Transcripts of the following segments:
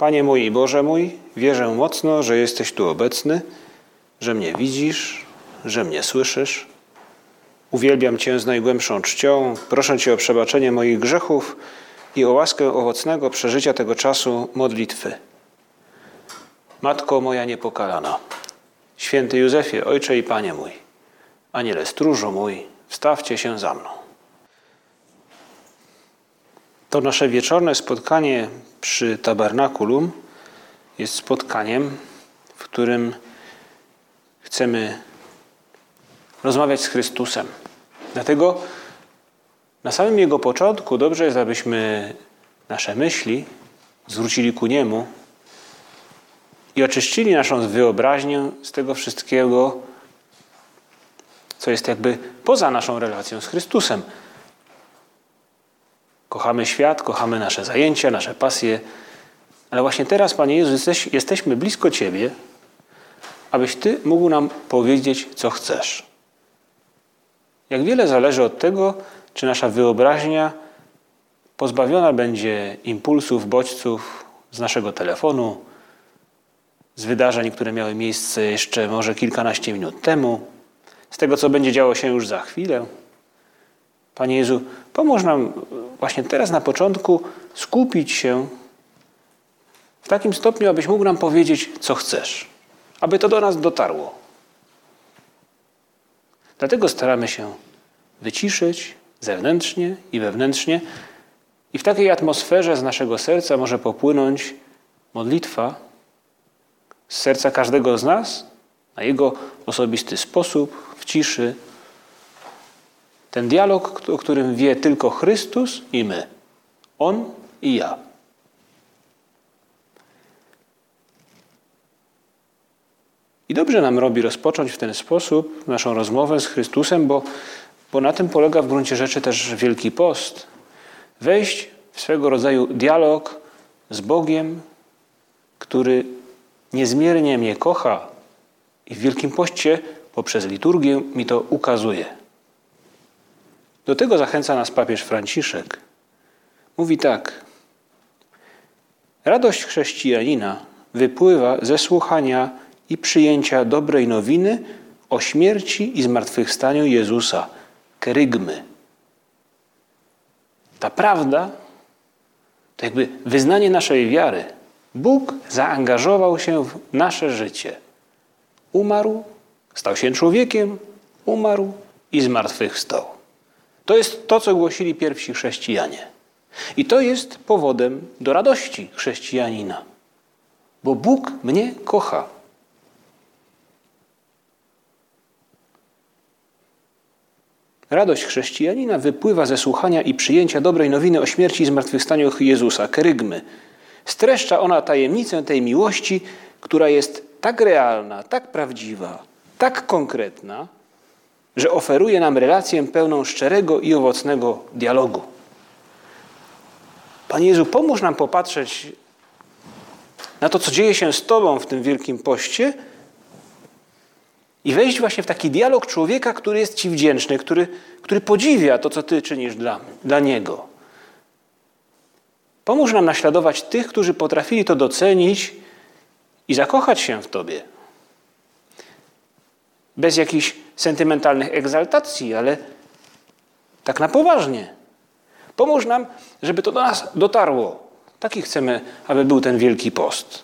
Panie mój i Boże mój, wierzę mocno, że jesteś tu obecny, że mnie widzisz, że mnie słyszysz. Uwielbiam Cię z najgłębszą czcią. Proszę Cię o przebaczenie moich grzechów i o łaskę owocnego przeżycia tego czasu modlitwy. Matko moja niepokalana, święty Józefie, Ojcze i Panie mój, Aniele stróżu mój, wstawcie się za mną. To nasze wieczorne spotkanie przy tabernakulum jest spotkaniem, w którym chcemy rozmawiać z Chrystusem. Dlatego na samym Jego początku dobrze jest, abyśmy nasze myśli zwrócili ku Niemu i oczyścili naszą wyobraźnię z tego wszystkiego, co jest jakby poza naszą relacją z Chrystusem. Kochamy świat, kochamy nasze zajęcia, nasze pasje, ale właśnie teraz, Panie Jezu, jesteś, jesteśmy blisko Ciebie, abyś Ty mógł nam powiedzieć, co chcesz. Jak wiele zależy od tego, czy nasza wyobraźnia pozbawiona będzie impulsów, bodźców z naszego telefonu, z wydarzeń, które miały miejsce jeszcze może kilkanaście minut temu, z tego, co będzie działo się już za chwilę. Panie Jezu, pomóż nam właśnie teraz na początku skupić się w takim stopniu, abyś mógł nam powiedzieć, co chcesz, aby to do nas dotarło. Dlatego staramy się wyciszyć zewnętrznie i wewnętrznie, i w takiej atmosferze z naszego serca może popłynąć modlitwa z serca każdego z nas na jego osobisty sposób, w ciszy. Ten dialog, o którym wie tylko Chrystus i my. On i ja. I dobrze nam robi rozpocząć w ten sposób naszą rozmowę z Chrystusem, bo, bo na tym polega w gruncie rzeczy też Wielki Post. Wejść w swego rodzaju dialog z Bogiem, który niezmiernie mnie kocha i w Wielkim Poście poprzez liturgię mi to ukazuje. Do tego zachęca nas papież Franciszek. Mówi tak: Radość chrześcijanina wypływa ze słuchania i przyjęcia dobrej nowiny o śmierci i zmartwychwstaniu Jezusa, kerygmy. Ta prawda to jakby wyznanie naszej wiary. Bóg zaangażował się w nasze życie. Umarł, stał się człowiekiem, umarł i zmartwychwstał. To jest to, co głosili pierwsi chrześcijanie. I to jest powodem do radości chrześcijanina, bo Bóg mnie kocha. Radość chrześcijanina wypływa ze słuchania i przyjęcia dobrej nowiny o śmierci i zmartwychwstaniu Jezusa, kerygmy. Streszcza ona tajemnicę tej miłości, która jest tak realna, tak prawdziwa, tak konkretna, że oferuje nam relację pełną szczerego i owocnego dialogu. Panie Jezu, pomóż nam popatrzeć na to, co dzieje się z Tobą w tym wielkim poście i wejść właśnie w taki dialog człowieka, który jest Ci wdzięczny, który, który podziwia to, co Ty czynisz dla, dla Niego. Pomóż nam naśladować tych, którzy potrafili to docenić i zakochać się w Tobie. Bez jakichś sentymentalnych egzaltacji, ale tak na poważnie. Pomóż nam, żeby to do nas dotarło. Taki chcemy, aby był ten wielki post.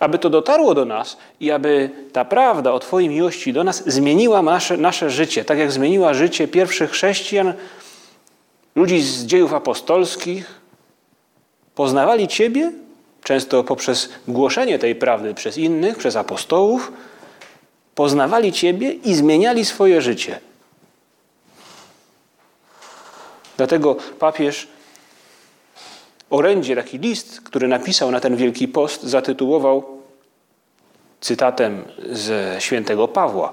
Aby to dotarło do nas i aby ta prawda o Twojej miłości do nas zmieniła nasze, nasze życie, tak jak zmieniła życie pierwszych chrześcijan, ludzi z dziejów apostolskich. Poznawali Ciebie, często poprzez głoszenie tej prawdy przez innych, przez apostołów, poznawali Ciebie i zmieniali swoje życie. Dlatego papież orędzie, taki list, który napisał na ten Wielki Post, zatytułował cytatem ze świętego Pawła.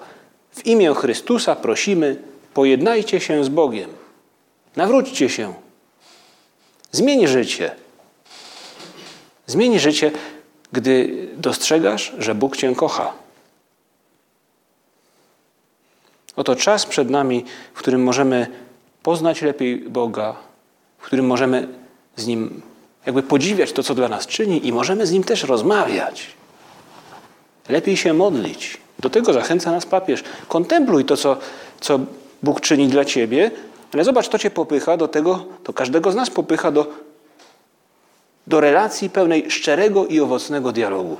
W imię Chrystusa prosimy, pojednajcie się z Bogiem. Nawróćcie się. Zmień życie. Zmień życie, gdy dostrzegasz, że Bóg Cię kocha. Oto czas przed nami, w którym możemy poznać lepiej Boga, w którym możemy z Nim jakby podziwiać to, co dla nas czyni i możemy z Nim też rozmawiać. Lepiej się modlić. Do tego zachęca nas papież. Kontempluj to, co, co Bóg czyni dla ciebie, ale zobacz, to cię popycha do tego, to każdego z nas popycha do, do relacji pełnej szczerego i owocnego dialogu.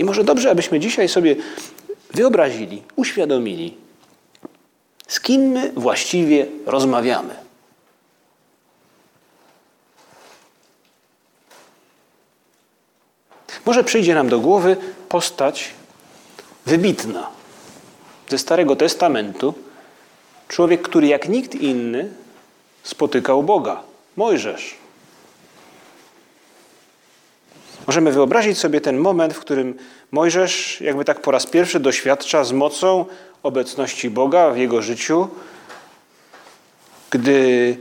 I może dobrze, abyśmy dzisiaj sobie wyobrazili, uświadomili, z kim my właściwie rozmawiamy. Może przyjdzie nam do głowy postać wybitna ze Starego Testamentu, człowiek, który jak nikt inny spotykał Boga Mojżesz. Możemy wyobrazić sobie ten moment, w którym Mojżesz jakby tak po raz pierwszy doświadcza z mocą obecności Boga w jego życiu, gdy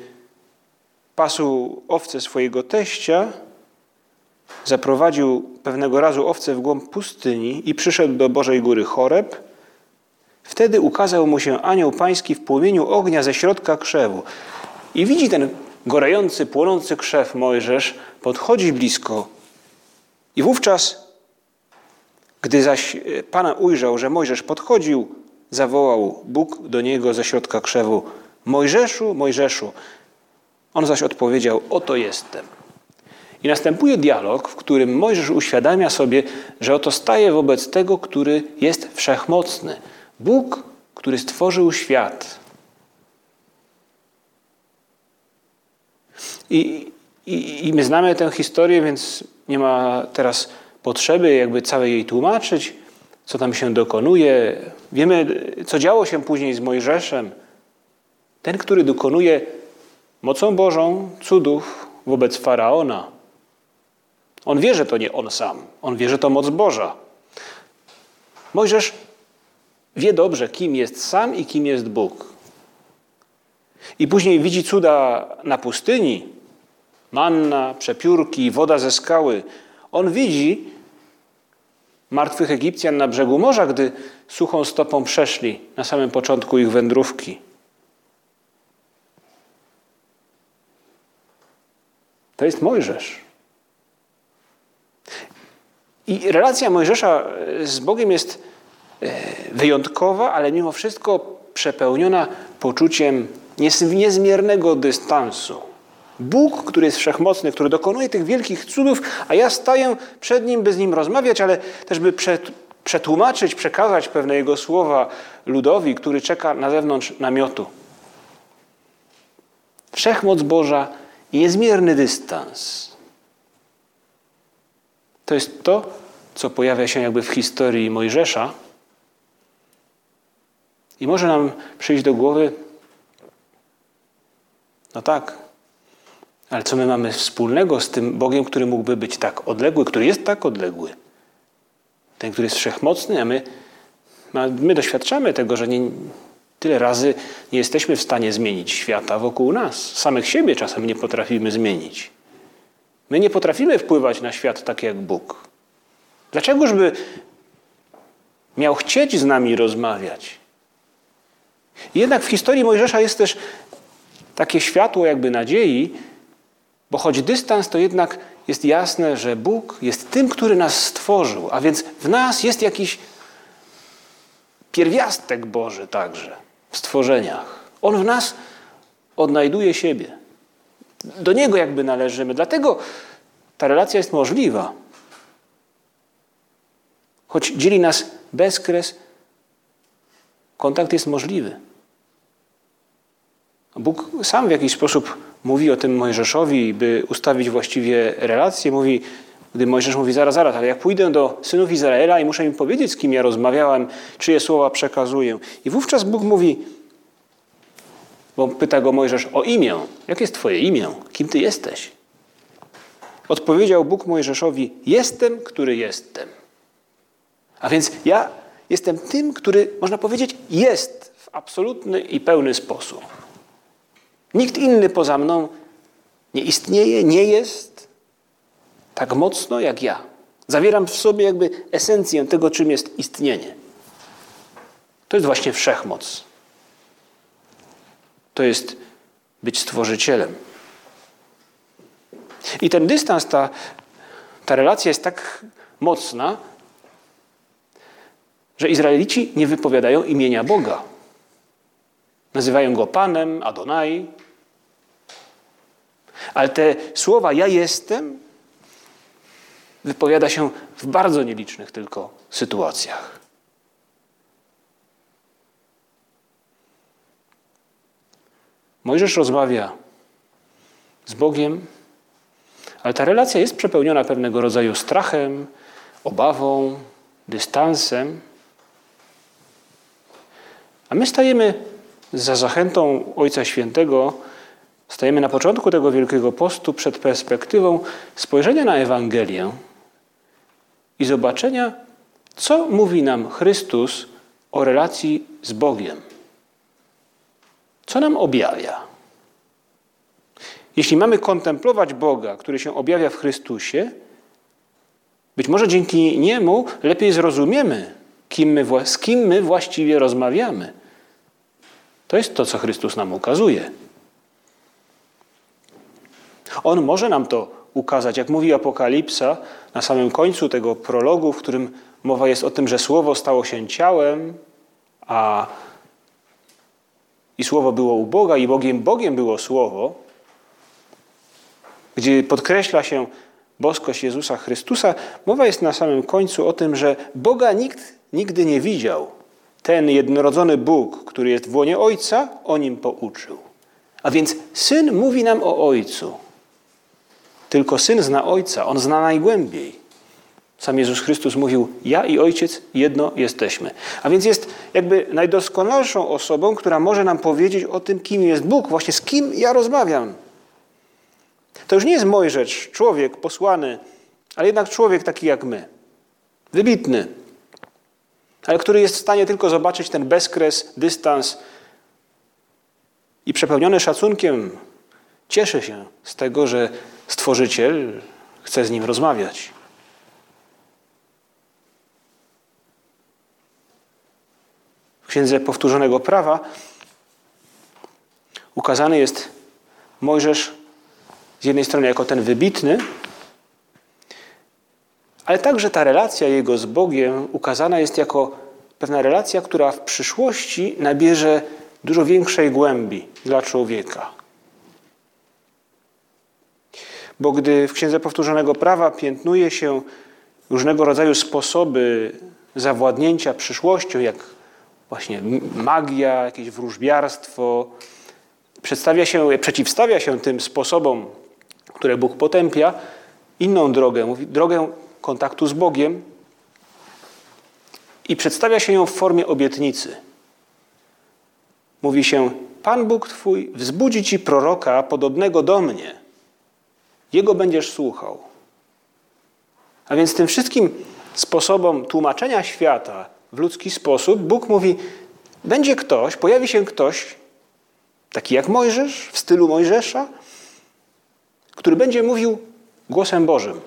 pasł owce swojego teścia, zaprowadził pewnego razu owce w głąb pustyni i przyszedł do Bożej Góry Choreb. Wtedy ukazał mu się anioł pański w płomieniu ognia ze środka krzewu. I widzi ten gorający, płonący krzew Mojżesz, podchodzi blisko. I wówczas, gdy zaś e, Pana ujrzał, że Mojżesz podchodził, zawołał Bóg do niego ze środka krzewu: Mojżeszu, Mojżeszu. On zaś odpowiedział: Oto jestem. I następuje dialog, w którym Mojżesz uświadamia sobie, że oto staje wobec tego, który jest wszechmocny. Bóg, który stworzył świat. I, i, I my znamy tę historię, więc nie ma teraz potrzeby jakby całej jej tłumaczyć, co tam się dokonuje. Wiemy, co działo się później z Mojżeszem. Ten, który dokonuje mocą Bożą cudów wobec faraona. On wie, że to nie on sam. On wie, że to moc Boża. Mojżesz wie dobrze, kim jest sam i kim jest Bóg. I później widzi cuda na pustyni, manna, przepiórki, woda ze skały. On widzi martwych Egipcjan na brzegu morza, gdy suchą stopą przeszli na samym początku ich wędrówki. To jest Mojżesz. I relacja Mojżesza z Bogiem jest e, wyjątkowa, ale mimo wszystko przepełniona poczuciem niezmiernego dystansu. Bóg, który jest wszechmocny, który dokonuje tych wielkich cudów, a ja staję przed Nim, by z Nim rozmawiać, ale też by przetłumaczyć, przekazać pewne Jego słowa ludowi, który czeka na zewnątrz namiotu. Wszechmoc Boża i niezmierny dystans. To jest to, co pojawia się jakby w historii Mojżesza. I może nam przyjść do głowy, no tak, ale co my mamy wspólnego z tym Bogiem, który mógłby być tak odległy, który jest tak odległy? Ten, który jest wszechmocny, a my, my doświadczamy tego, że nie, tyle razy nie jesteśmy w stanie zmienić świata wokół nas. Samych siebie czasem nie potrafimy zmienić. My nie potrafimy wpływać na świat tak jak Bóg. Dlaczegożby miał chcieć z nami rozmawiać? jednak w historii Mojżesza jest też takie światło jakby nadziei, bo choć dystans, to jednak jest jasne, że Bóg jest tym, który nas stworzył, a więc w nas jest jakiś pierwiastek Boży także w stworzeniach. On w nas odnajduje siebie. Do Niego jakby należymy. Dlatego ta relacja jest możliwa. Choć dzieli nas bezkres, kontakt jest możliwy. Bóg sam w jakiś sposób mówi o tym Mojżeszowi, by ustawić właściwie relacje. Mówi, gdy Mojżesz mówi, zaraz, zaraz, ale jak pójdę do synów Izraela i muszę im powiedzieć, z kim ja rozmawiałem, czyje słowa przekazuję. I wówczas Bóg mówi, bo pyta go Mojżesz o imię. Jakie jest twoje imię? Kim ty jesteś? Odpowiedział Bóg Mojżeszowi, jestem, który jestem. A więc ja jestem tym, który, można powiedzieć, jest w absolutny i pełny sposób. Nikt inny poza mną nie istnieje, nie jest tak mocno jak ja. Zawieram w sobie jakby esencję tego, czym jest istnienie. To jest właśnie wszechmoc. To jest być stworzycielem. I ten dystans, ta, ta relacja jest tak mocna, że Izraelici nie wypowiadają imienia Boga. Nazywają go Panem, Adonai. Ale te słowa ja jestem wypowiada się w bardzo nielicznych tylko sytuacjach. Mojżesz rozmawia z Bogiem, ale ta relacja jest przepełniona pewnego rodzaju strachem, obawą, dystansem. A my stajemy za zachętą Ojca Świętego, stajemy na początku tego Wielkiego Postu przed perspektywą spojrzenia na Ewangelię i zobaczenia, co mówi nam Chrystus o relacji z Bogiem. Co nam objawia? Jeśli mamy kontemplować Boga, który się objawia w Chrystusie, być może dzięki Niemu lepiej zrozumiemy, kim my, z kim my właściwie rozmawiamy. To jest to, co Chrystus nam ukazuje. On może nam to ukazać, jak mówi Apokalipsa na samym końcu tego prologu, w którym mowa jest o tym, że Słowo stało się ciałem, a i Słowo było u Boga, i Bogiem Bogiem było Słowo, gdzie podkreśla się boskość Jezusa Chrystusa, mowa jest na samym końcu o tym, że Boga nikt nigdy nie widział. Ten jednorodzony Bóg, który jest w łonie Ojca, o nim pouczył. A więc Syn mówi nam o Ojcu. Tylko Syn zna Ojca, On zna najgłębiej. Sam Jezus Chrystus mówił: Ja i Ojciec jedno jesteśmy. A więc jest jakby najdoskonalszą osobą, która może nam powiedzieć o tym, kim jest Bóg, właśnie z kim ja rozmawiam. To już nie jest Mojżesz, człowiek posłany, ale jednak człowiek taki jak my. Wybitny, ale który jest w stanie tylko zobaczyć ten bezkres, dystans i przepełniony szacunkiem cieszy się z tego, że Stworzyciel chce z nim rozmawiać. W Księdze Powtórzonego Prawa ukazany jest Mojżesz z jednej strony jako ten wybitny, ale także ta relacja jego z Bogiem ukazana jest jako pewna relacja, która w przyszłości nabierze dużo większej głębi dla człowieka. Bo gdy w Księdze Powtórzonego Prawa piętnuje się różnego rodzaju sposoby zawładnięcia przyszłością, jak właśnie magia, jakieś wróżbiarstwo, przedstawia się, przeciwstawia się tym sposobom, które Bóg potępia, inną drogę, mówi drogę kontaktu z Bogiem i przedstawia się ją w formie obietnicy. Mówi się: Pan Bóg Twój wzbudzi ci proroka podobnego do mnie. Jego będziesz słuchał. A więc tym wszystkim sposobom tłumaczenia świata w ludzki sposób Bóg mówi: będzie ktoś, pojawi się ktoś, taki jak Mojżesz, w stylu Mojżesza, który będzie mówił głosem Bożym.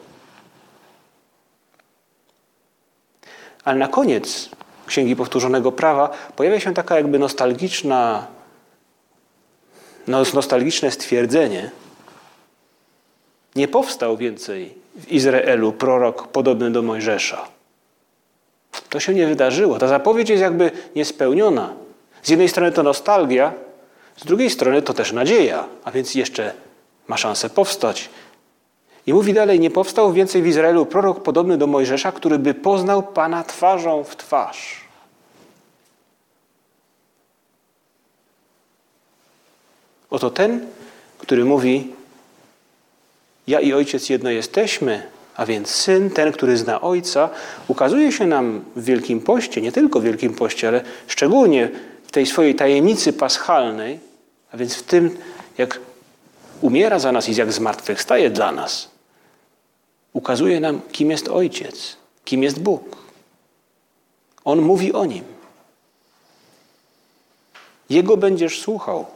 Ale na koniec Księgi Powtórzonego Prawa pojawia się taka jakby nostalgiczna, nostalgiczne stwierdzenie. Nie powstał więcej w Izraelu prorok podobny do Mojżesza. To się nie wydarzyło. Ta zapowiedź jest jakby niespełniona. Z jednej strony to nostalgia, z drugiej strony to też nadzieja, a więc jeszcze ma szansę powstać. I mówi dalej, nie powstał więcej w Izraelu prorok podobny do Mojżesza, który by poznał Pana twarzą w twarz. Oto ten, który mówi, ja i ojciec jedno jesteśmy, a więc syn, ten, który zna ojca, ukazuje się nam w Wielkim Poście, nie tylko w Wielkim Poście, ale szczególnie w tej swojej tajemnicy paschalnej, a więc w tym, jak umiera za nas i jak zmartwychwstaje dla nas, ukazuje nam, kim jest Ojciec, kim jest Bóg. On mówi o nim. Jego będziesz słuchał.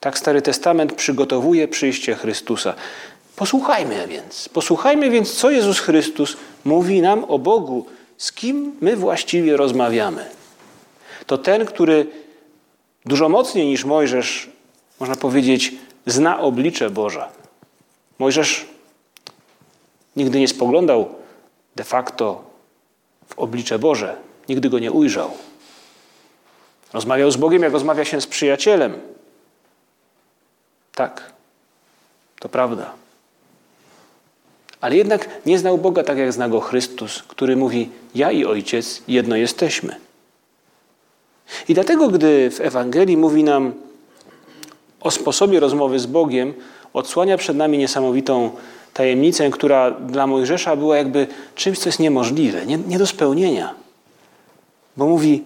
Tak Stary Testament przygotowuje przyjście Chrystusa. Posłuchajmy więc, posłuchajmy więc, co Jezus Chrystus mówi nam o Bogu, z kim my właściwie rozmawiamy. To ten, który dużo mocniej niż Mojżesz, można powiedzieć, zna oblicze Boże. Mojżesz nigdy nie spoglądał de facto w oblicze Boże, nigdy go nie ujrzał. Rozmawiał z Bogiem, jak rozmawia się z przyjacielem. Tak, to prawda. Ale jednak nie znał Boga tak, jak zna go Chrystus, który mówi: Ja i Ojciec jedno jesteśmy. I dlatego, gdy w Ewangelii mówi nam o sposobie rozmowy z Bogiem, odsłania przed nami niesamowitą tajemnicę, która dla Mojżesza była jakby czymś, co jest niemożliwe, nie, nie do spełnienia. Bo mówi: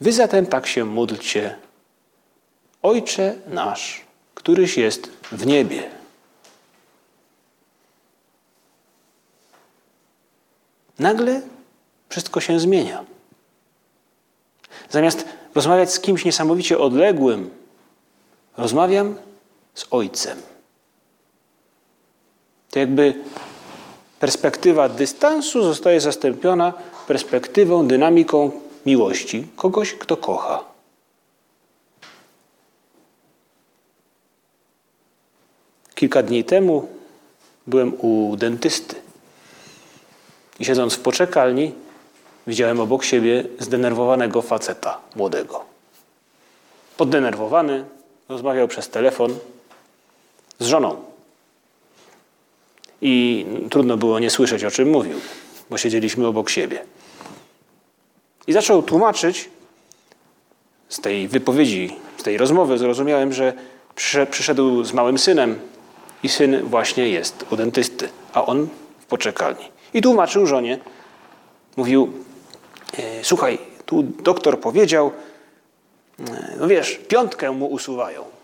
Wy zatem tak się módlcie, Ojcze nasz, któryś jest w niebie. Nagle wszystko się zmienia. Zamiast rozmawiać z kimś niesamowicie odległym, rozmawiam z Ojcem. To jakby perspektywa dystansu zostaje zastąpiona perspektywą, dynamiką miłości kogoś, kto kocha. Kilka dni temu byłem u dentysty i siedząc w poczekalni, widziałem obok siebie zdenerwowanego faceta młodego. Poddenerwowany, rozmawiał przez telefon z żoną. I trudno było nie słyszeć, o czym mówił, bo siedzieliśmy obok siebie. I zaczął tłumaczyć z tej wypowiedzi, z tej rozmowy, zrozumiałem, że przyszedł z małym synem i syn właśnie jest u dentysty, a on w poczekalni. I tłumaczył żonie, mówił, e, słuchaj, tu doktor powiedział, e, no wiesz, piątkę mu usuwają.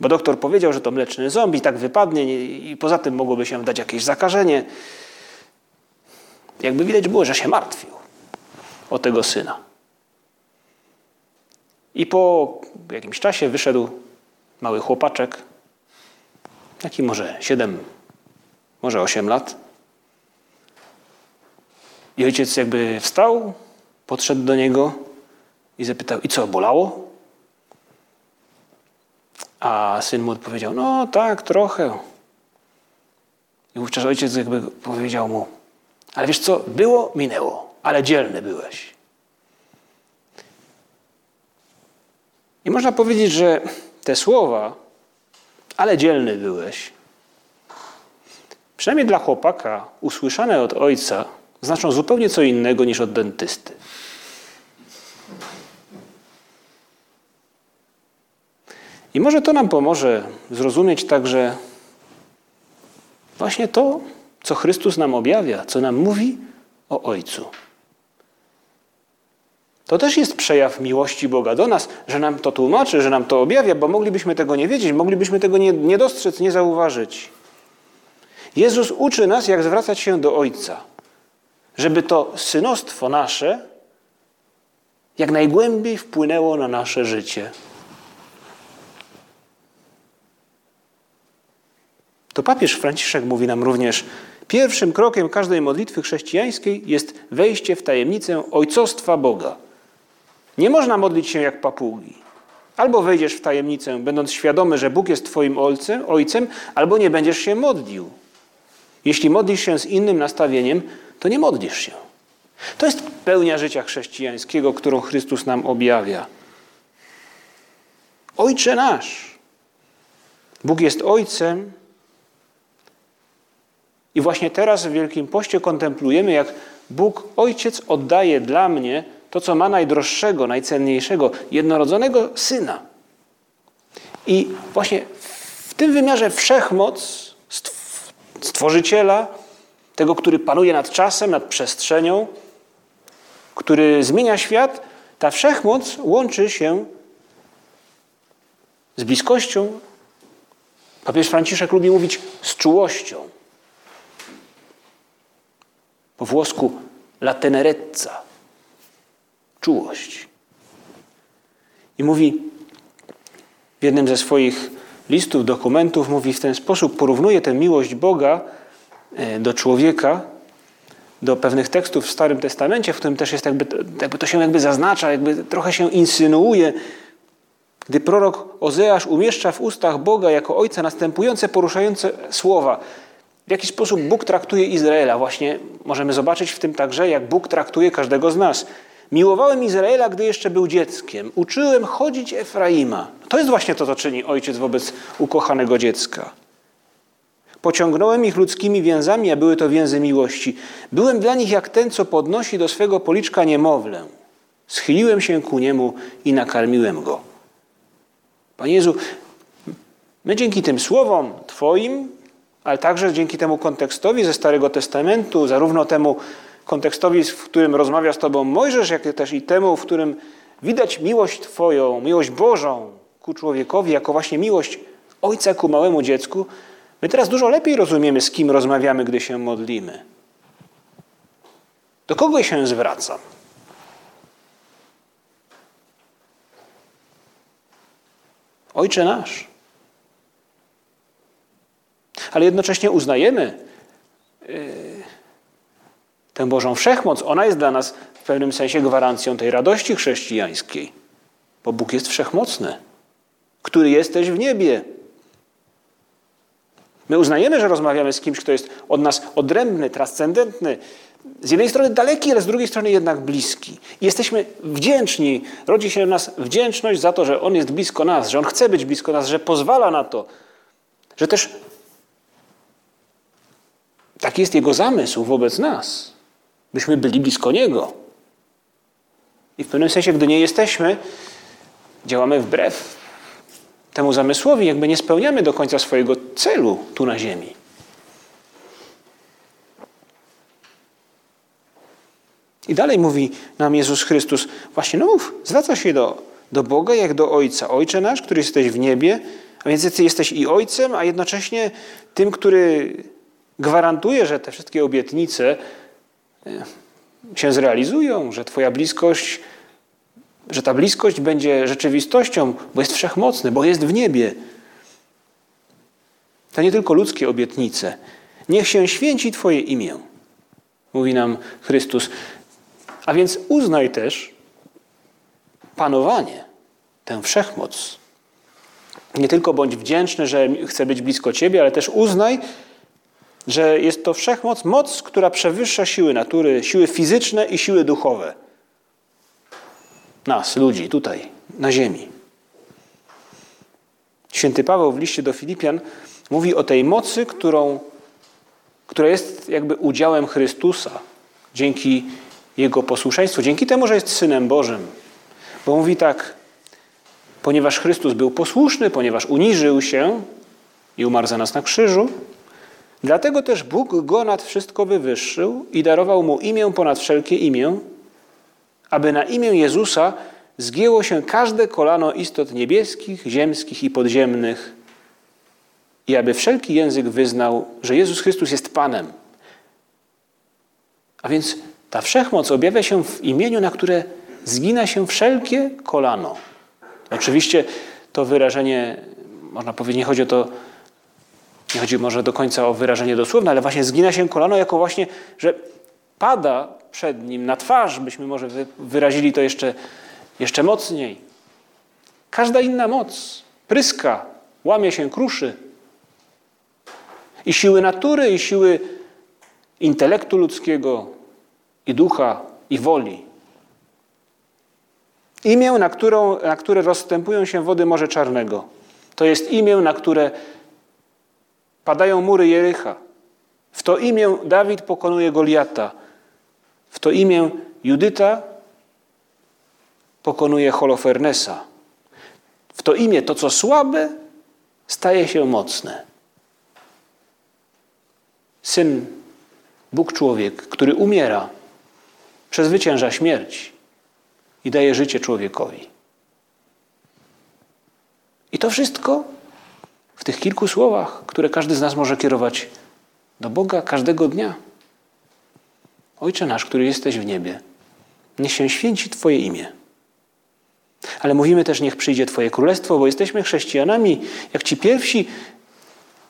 Bo doktor powiedział, że to mleczny zombie, tak wypadnie i poza tym mogłoby się dać jakieś zakażenie. Jakby widać było, że się martwił o tego syna. I po jakimś czasie wyszedł mały chłopaczek, taki może 7, może 8 lat. I ojciec jakby wstał, podszedł do niego i zapytał, i co, bolało? A syn mu odpowiedział, no tak, trochę. I wówczas ojciec jakby powiedział mu, ale wiesz co, było, minęło, ale dzielny byłeś. I można powiedzieć, że te słowa, ale dzielny byłeś, przynajmniej dla chłopaka, usłyszane od ojca, znaczą zupełnie co innego niż od dentysty. I może to nam pomoże zrozumieć także właśnie to, co Chrystus nam objawia, co nam mówi o Ojcu. To też jest przejaw miłości Boga do nas, że nam to tłumaczy, że nam to objawia, bo moglibyśmy tego nie wiedzieć, moglibyśmy tego nie, nie dostrzec, nie zauważyć. Jezus uczy nas, jak zwracać się do Ojca, żeby to synostwo nasze jak najgłębiej wpłynęło na nasze życie. To papież Franciszek mówi nam również, pierwszym krokiem każdej modlitwy chrześcijańskiej jest wejście w tajemnicę ojcostwa Boga. Nie można modlić się jak papugi. Albo wejdziesz w tajemnicę, będąc świadomy, że Bóg jest Twoim ojcem, ojcem, albo nie będziesz się modlił. Jeśli modlisz się z innym nastawieniem, to nie modlisz się. To jest pełnia życia chrześcijańskiego, którą Chrystus nam objawia. Ojcze nasz. Bóg jest Ojcem, i właśnie teraz w Wielkim Poście kontemplujemy, jak Bóg Ojciec oddaje dla mnie to, co ma najdroższego, najcenniejszego, jednorodzonego Syna. I właśnie w tym wymiarze wszechmoc Stworzyciela, tego, który panuje nad czasem, nad przestrzenią, który zmienia świat, ta wszechmoc łączy się z bliskością. Papież Franciszek lubi mówić z czułością po włosku la tenerezza, czułość. I mówi w jednym ze swoich listów, dokumentów, mówi w ten sposób, porównuje tę miłość Boga e, do człowieka, do pewnych tekstów w Starym Testamencie, w którym też jest jakby, jakby to się jakby zaznacza, jakby trochę się insynuuje, Gdy prorok Ozeasz umieszcza w ustach Boga jako Ojca następujące poruszające słowa, w jaki sposób Bóg traktuje Izraela. Właśnie możemy zobaczyć w tym także, jak Bóg traktuje każdego z nas. Miłowałem Izraela, gdy jeszcze był dzieckiem. Uczyłem chodzić Efraima. To jest właśnie to, co czyni ojciec wobec ukochanego dziecka. Pociągnąłem ich ludzkimi więzami, a były to więzy miłości. Byłem dla nich jak ten, co podnosi do swego policzka niemowlę. Schyliłem się ku niemu i nakarmiłem go. Panie Jezu, my dzięki tym słowom Twoim, ale także dzięki temu kontekstowi ze Starego Testamentu, zarówno temu kontekstowi, w którym rozmawia z Tobą Mojżesz, jak też i temu, w którym widać miłość Twoją, miłość Bożą ku człowiekowi, jako właśnie miłość Ojca ku małemu dziecku, my teraz dużo lepiej rozumiemy, z kim rozmawiamy, gdy się modlimy. Do kogo się zwracam? Ojcze nasz. Ale jednocześnie uznajemy yy, tę Bożą wszechmoc. Ona jest dla nas w pewnym sensie gwarancją tej radości chrześcijańskiej, bo Bóg jest wszechmocny, który jesteś w niebie. My uznajemy, że rozmawiamy z kimś, kto jest od nas odrębny, transcendentny, z jednej strony daleki, ale z drugiej strony jednak bliski. Jesteśmy wdzięczni, rodzi się w nas wdzięczność za to, że On jest blisko nas, że On chce być blisko nas, że pozwala na to, że też taki jest Jego zamysł wobec nas, byśmy byli blisko Niego. I w pewnym sensie, gdy nie jesteśmy, działamy wbrew temu zamysłowi, jakby nie spełniamy do końca swojego celu tu na ziemi. I dalej mówi nam Jezus Chrystus, właśnie no mów, zwraca się do, do Boga jak do Ojca. Ojcze nasz, który jesteś w niebie, a więc Ty jesteś i Ojcem, a jednocześnie tym, który gwarantuje, że te wszystkie obietnice e, się zrealizują, że Twoja bliskość, że ta bliskość będzie rzeczywistością, bo jest wszechmocny, bo jest w niebie. To nie tylko ludzkie obietnice. Niech się święci Twoje imię, mówi nam Chrystus. A więc uznaj też panowanie, tę wszechmoc. Nie tylko bądź wdzięczny, że chcę być blisko Ciebie, ale też uznaj, że jest to wszechmoc, moc, która przewyższa siły natury, siły fizyczne i siły duchowe. Nas, ludzi, tutaj, na ziemi. Święty Paweł w liście do Filipian mówi o tej mocy, którą, która jest jakby udziałem Chrystusa dzięki jego posłuszeństwo, dzięki temu, że jest Synem Bożym. Bo mówi tak, ponieważ Chrystus był posłuszny, ponieważ uniżył się i umarł za nas na krzyżu, dlatego też Bóg go nad wszystko wywyższył i darował mu imię ponad wszelkie imię, aby na imię Jezusa zgięło się każde kolano istot niebieskich, ziemskich i podziemnych i aby wszelki język wyznał, że Jezus Chrystus jest Panem. A więc ta wszechmoc objawia się w imieniu, na które zgina się wszelkie kolano. Oczywiście to wyrażenie, można powiedzieć, nie chodzi o to, nie chodzi może do końca o wyrażenie dosłowne, ale właśnie zgina się kolano jako właśnie, że pada przed nim na twarz, byśmy może wyrazili to jeszcze, jeszcze mocniej. Każda inna moc pryska, łamie się, kruszy. I siły natury, i siły intelektu ludzkiego, i ducha, i woli. Imię, na, którą, na które rozstępują się wody Morza Czarnego. To jest imię, na które padają mury Jericha. W to imię Dawid pokonuje Goliata. W to imię Judyta pokonuje Holofernesa. W to imię to, co słabe, staje się mocne. Syn, Bóg człowiek, który umiera, przezwycięża śmierć i daje życie człowiekowi. I to wszystko w tych kilku słowach, które każdy z nas może kierować do Boga każdego dnia. Ojcze nasz, który jesteś w niebie, niech się święci Twoje imię. Ale mówimy też, niech przyjdzie Twoje królestwo, bo jesteśmy chrześcijanami, jak ci pierwsi.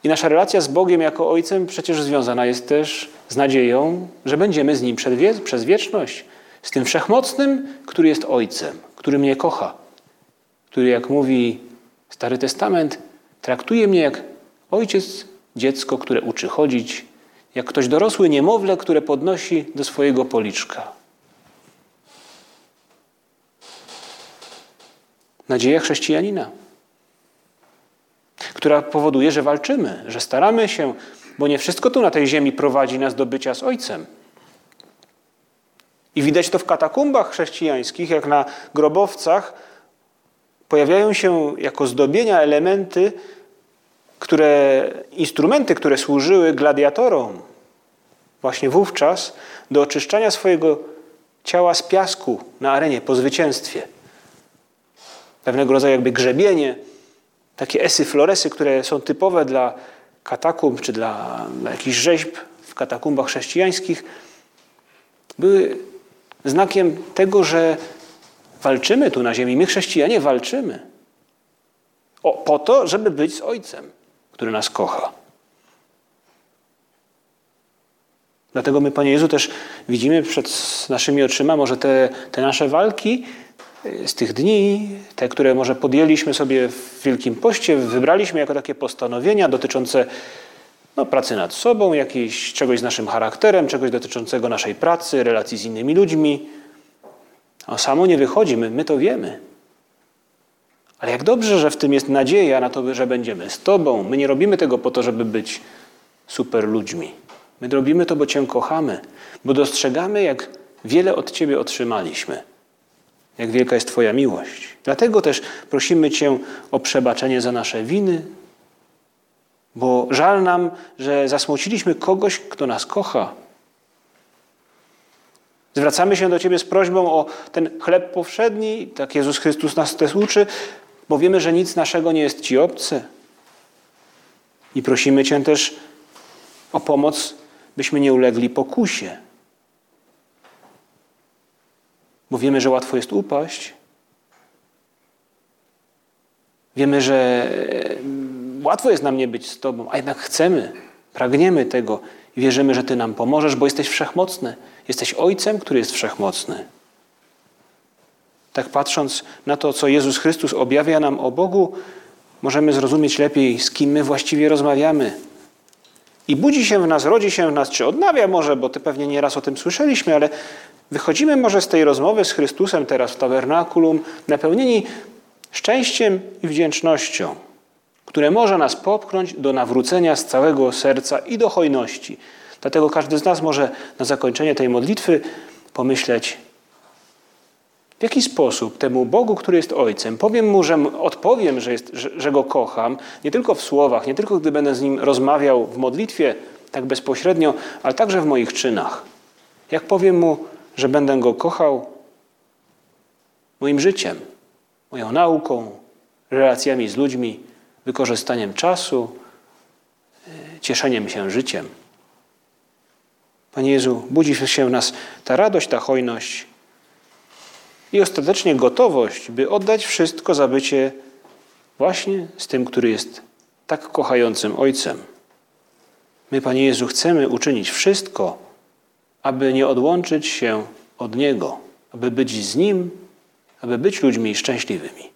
I nasza relacja z Bogiem jako Ojcem przecież związana jest też z nadzieją, że będziemy z Nim przez wieczność, z tym wszechmocnym, który jest Ojcem, który mnie kocha, który, jak mówi Stary Testament, traktuje mnie jak ojciec dziecko, które uczy chodzić, jak ktoś dorosły niemowlę, które podnosi do swojego policzka. Nadzieja chrześcijanina, która powoduje, że walczymy, że staramy się, bo nie wszystko tu na tej ziemi prowadzi nas do bycia z Ojcem. I widać to w katakumbach chrześcijańskich, jak na grobowcach pojawiają się jako zdobienia elementy, które, instrumenty, które służyły gladiatorom właśnie wówczas do oczyszczania swojego ciała z piasku na arenie po zwycięstwie. Pewnego rodzaju jakby grzebienie, takie esy floresy, które są typowe dla katakumb czy dla, dla jakichś rzeźb w katakumbach chrześcijańskich, były znakiem tego, że walczymy tu na ziemi. My, chrześcijanie, walczymy. O, po to, żeby być z Ojcem, który nas kocha. Dlatego my, Panie Jezu, też widzimy przed naszymi oczyma może te, te nasze walki y, z tych dni, te, które może podjęliśmy sobie w Wielkim Poście, wybraliśmy jako takie postanowienia dotyczące no, pracy nad sobą, jakiejś, czegoś z naszym charakterem, czegoś dotyczącego naszej pracy, relacji z innymi ludźmi. A samo nie wychodzi, my, my to wiemy. Ale jak dobrze, że w tym jest nadzieja na to, że będziemy z Tobą. My nie robimy tego po to, żeby być super ludźmi. My robimy to, bo Cię kochamy, bo dostrzegamy, jak wiele od Ciebie otrzymaliśmy, jak wielka jest Twoja miłość. Dlatego też prosimy Cię o przebaczenie za nasze winy, bo żal nam, że zasmuciliśmy kogoś, kto nas kocha. Zwracamy się do Ciebie z prośbą o ten chleb powszedni, tak Jezus Chrystus nas też uczy, bo wiemy, że nic naszego nie jest Ci obce. I prosimy Cię też o pomoc, byśmy nie ulegli pokusie. Bo wiemy, że łatwo jest upaść. Wiemy, że łatwo jest nam nie być z Tobą, a jednak chcemy, pragniemy tego i wierzymy, że Ty nam pomożesz, bo jesteś wszechmocny. Jesteś Ojcem, który jest wszechmocny. Tak patrząc na to, co Jezus Chrystus objawia nam o Bogu, możemy zrozumieć lepiej, z kim my właściwie rozmawiamy. I budzi się w nas, rodzi się w nas, czy odnawia może, bo ty pewnie nieraz o tym słyszeliśmy, ale wychodzimy może z tej rozmowy z Chrystusem teraz w tabernakulum, napełnieni szczęściem i wdzięcznością, które może nas popchnąć do nawrócenia z całego serca i do hojności. Dlatego każdy z nas może na zakończenie tej modlitwy pomyśleć, w jaki sposób temu Bogu, który jest Ojcem, powiem Mu, że odpowiem, że, jest, że, że Go kocham, nie tylko w słowach, nie tylko gdy będę z Nim rozmawiał w modlitwie, tak bezpośrednio, ale także w moich czynach. Jak powiem Mu, że będę Go kochał moim życiem, moją nauką, relacjami z ludźmi, wykorzystaniem czasu, e, cieszeniem się życiem. Panie Jezu, budzi się w nas ta radość, ta hojność, i ostatecznie gotowość, by oddać wszystko za bycie właśnie z tym, który jest tak kochającym Ojcem. My, Panie Jezu, chcemy uczynić wszystko, aby nie odłączyć się od Niego, aby być z Nim, aby być ludźmi szczęśliwymi.